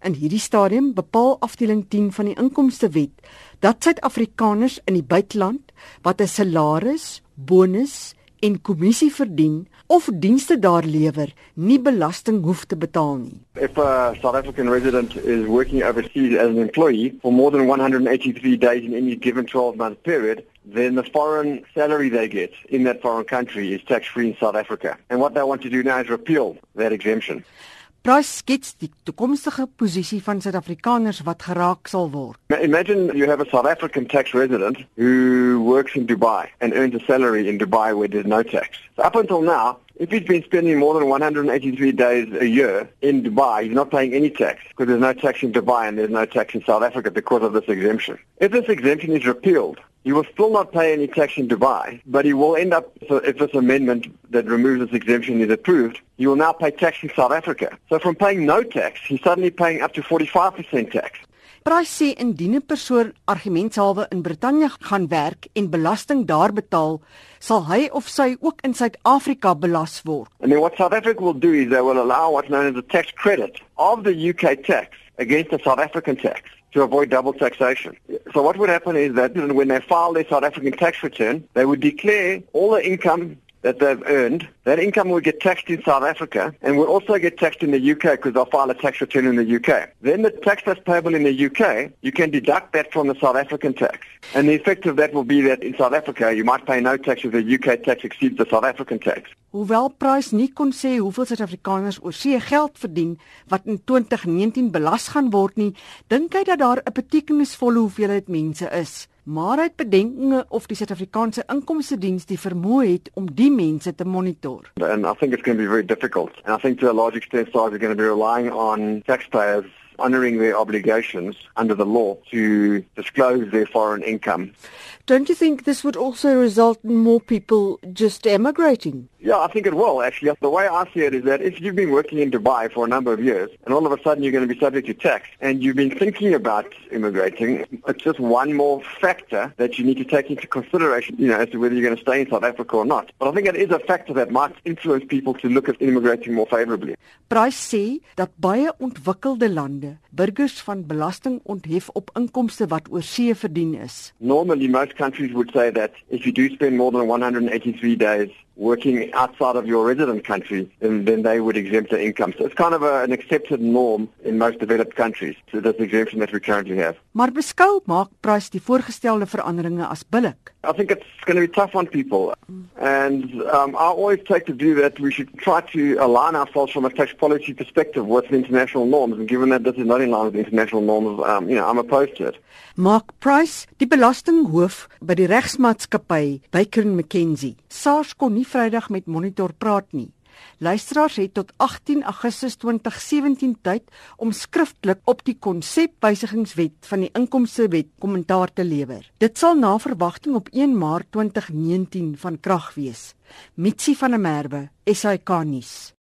In hierdie stadium bepaal afdeling 10 van die inkomstewet dat Suid-Afrikaners in die buiteland wat 'n salaris, bonus en kommissie verdien of dienste daar lewer, nie belasting hoef te betaal nie. If a South African resident is working overseas as an employee for more than 183 days in any given 12-month period, then the foreign salary they get in that foreign country is tax-free in South Africa. And what they want to do now is repeal that exemption. Price skets die toekomstige posisie van Suid-Afrikaners wat geraak sal word. Imagine you have a South African tax resident who works in Dubai and earns a salary in Dubai where there's no tax. So up until now, if he's been spending more than 183 days a year in Dubai, he's not paying any tax because there's no tax in Dubai and there's no tax in South Africa because of this exemption. If this exemption is repealed, he will still not pay any tax in Dubai, but he will end up, so if this amendment that removes this exemption is approved, he will now pay tax in South Africa. So from paying no tax, he's suddenly paying up to 45% tax. Price sê indien 'n persoon argumentshalwe in Brittanje gaan werk en belasting daar betaal, sal hy of sy ook in Suid-Afrika belas word. And then what South Africa will do is they will allow what's known as a tax credit of the UK tax against the South African tax. to avoid double taxation. So what would happen is that when they file their South African tax return, they would declare all the income that they've earned, that income will get taxed in South Africa and will also get taxed in the UK because they'll file a tax return in the UK. Then the tax that's payable in the UK, you can deduct that from the South African tax. And the effect of that will be that in South Africa, you might pay no tax if the UK tax exceeds the South African tax. Hoewel Price nie kon sê hoeveel Suid-Afrikaners oorsee geld verdien wat in 2019 belas gaan word nie, dink hy dat daar 'n betekenisvolle hoeveelheid mense is. Maar hy het bedenkinge of die Suid-Afrikaanse Inkomste Diens die vermoë het om die mense te monitor. And I think it's going to be very difficult. And I think to a large extent are going to be relying on taxpayers honoring their obligations under the law to disclose their foreign income. Don't you think this would also result in more people just emigrating? Yeah, I think it will actually. The way I see it is that if you've been working in Dubai for a number of years and all of a sudden you're going to be subject to tax and you've been thinking about immigrating, it's just one more factor that you need to take into consideration, you know, as to whether you're going to stay in South Africa or not. But I think it is a factor that might influence people to look at immigrating more favorably. Price sê dat baie ontwikkelde lande burgers van belasting onthef op inkomste wat oorsee verdien is. Normally most countries would say that if you do spend more than 183 days working outside of your resident country, then, then they would exempt their income. So it's kind of a, an accepted norm in most developed countries, so this exemption that we currently have. Maar beskou maak prys die voorgestelde veranderinge as billik. I think it's going to be tough on people. And um, I always take the view that we should try to align ourselves from a tax policy perspective with international norms. And given that this is not in line with international norms, um, you know, I'm opposed to it. Mark Price, die belastinghoof by die regsmaatskappy Baker McKenzie. SARS kon nie Vrydag met Monitor praat nie. Luisteraars het tot 18 Augustus 2017 tyd om skriftelik op die konsepwysigingswet van die inkomstewet kommentaar te lewer. Dit sal na verwagting op 1 Maart 2019 van krag wees. Mitsi van der Merwe, SAK nuus.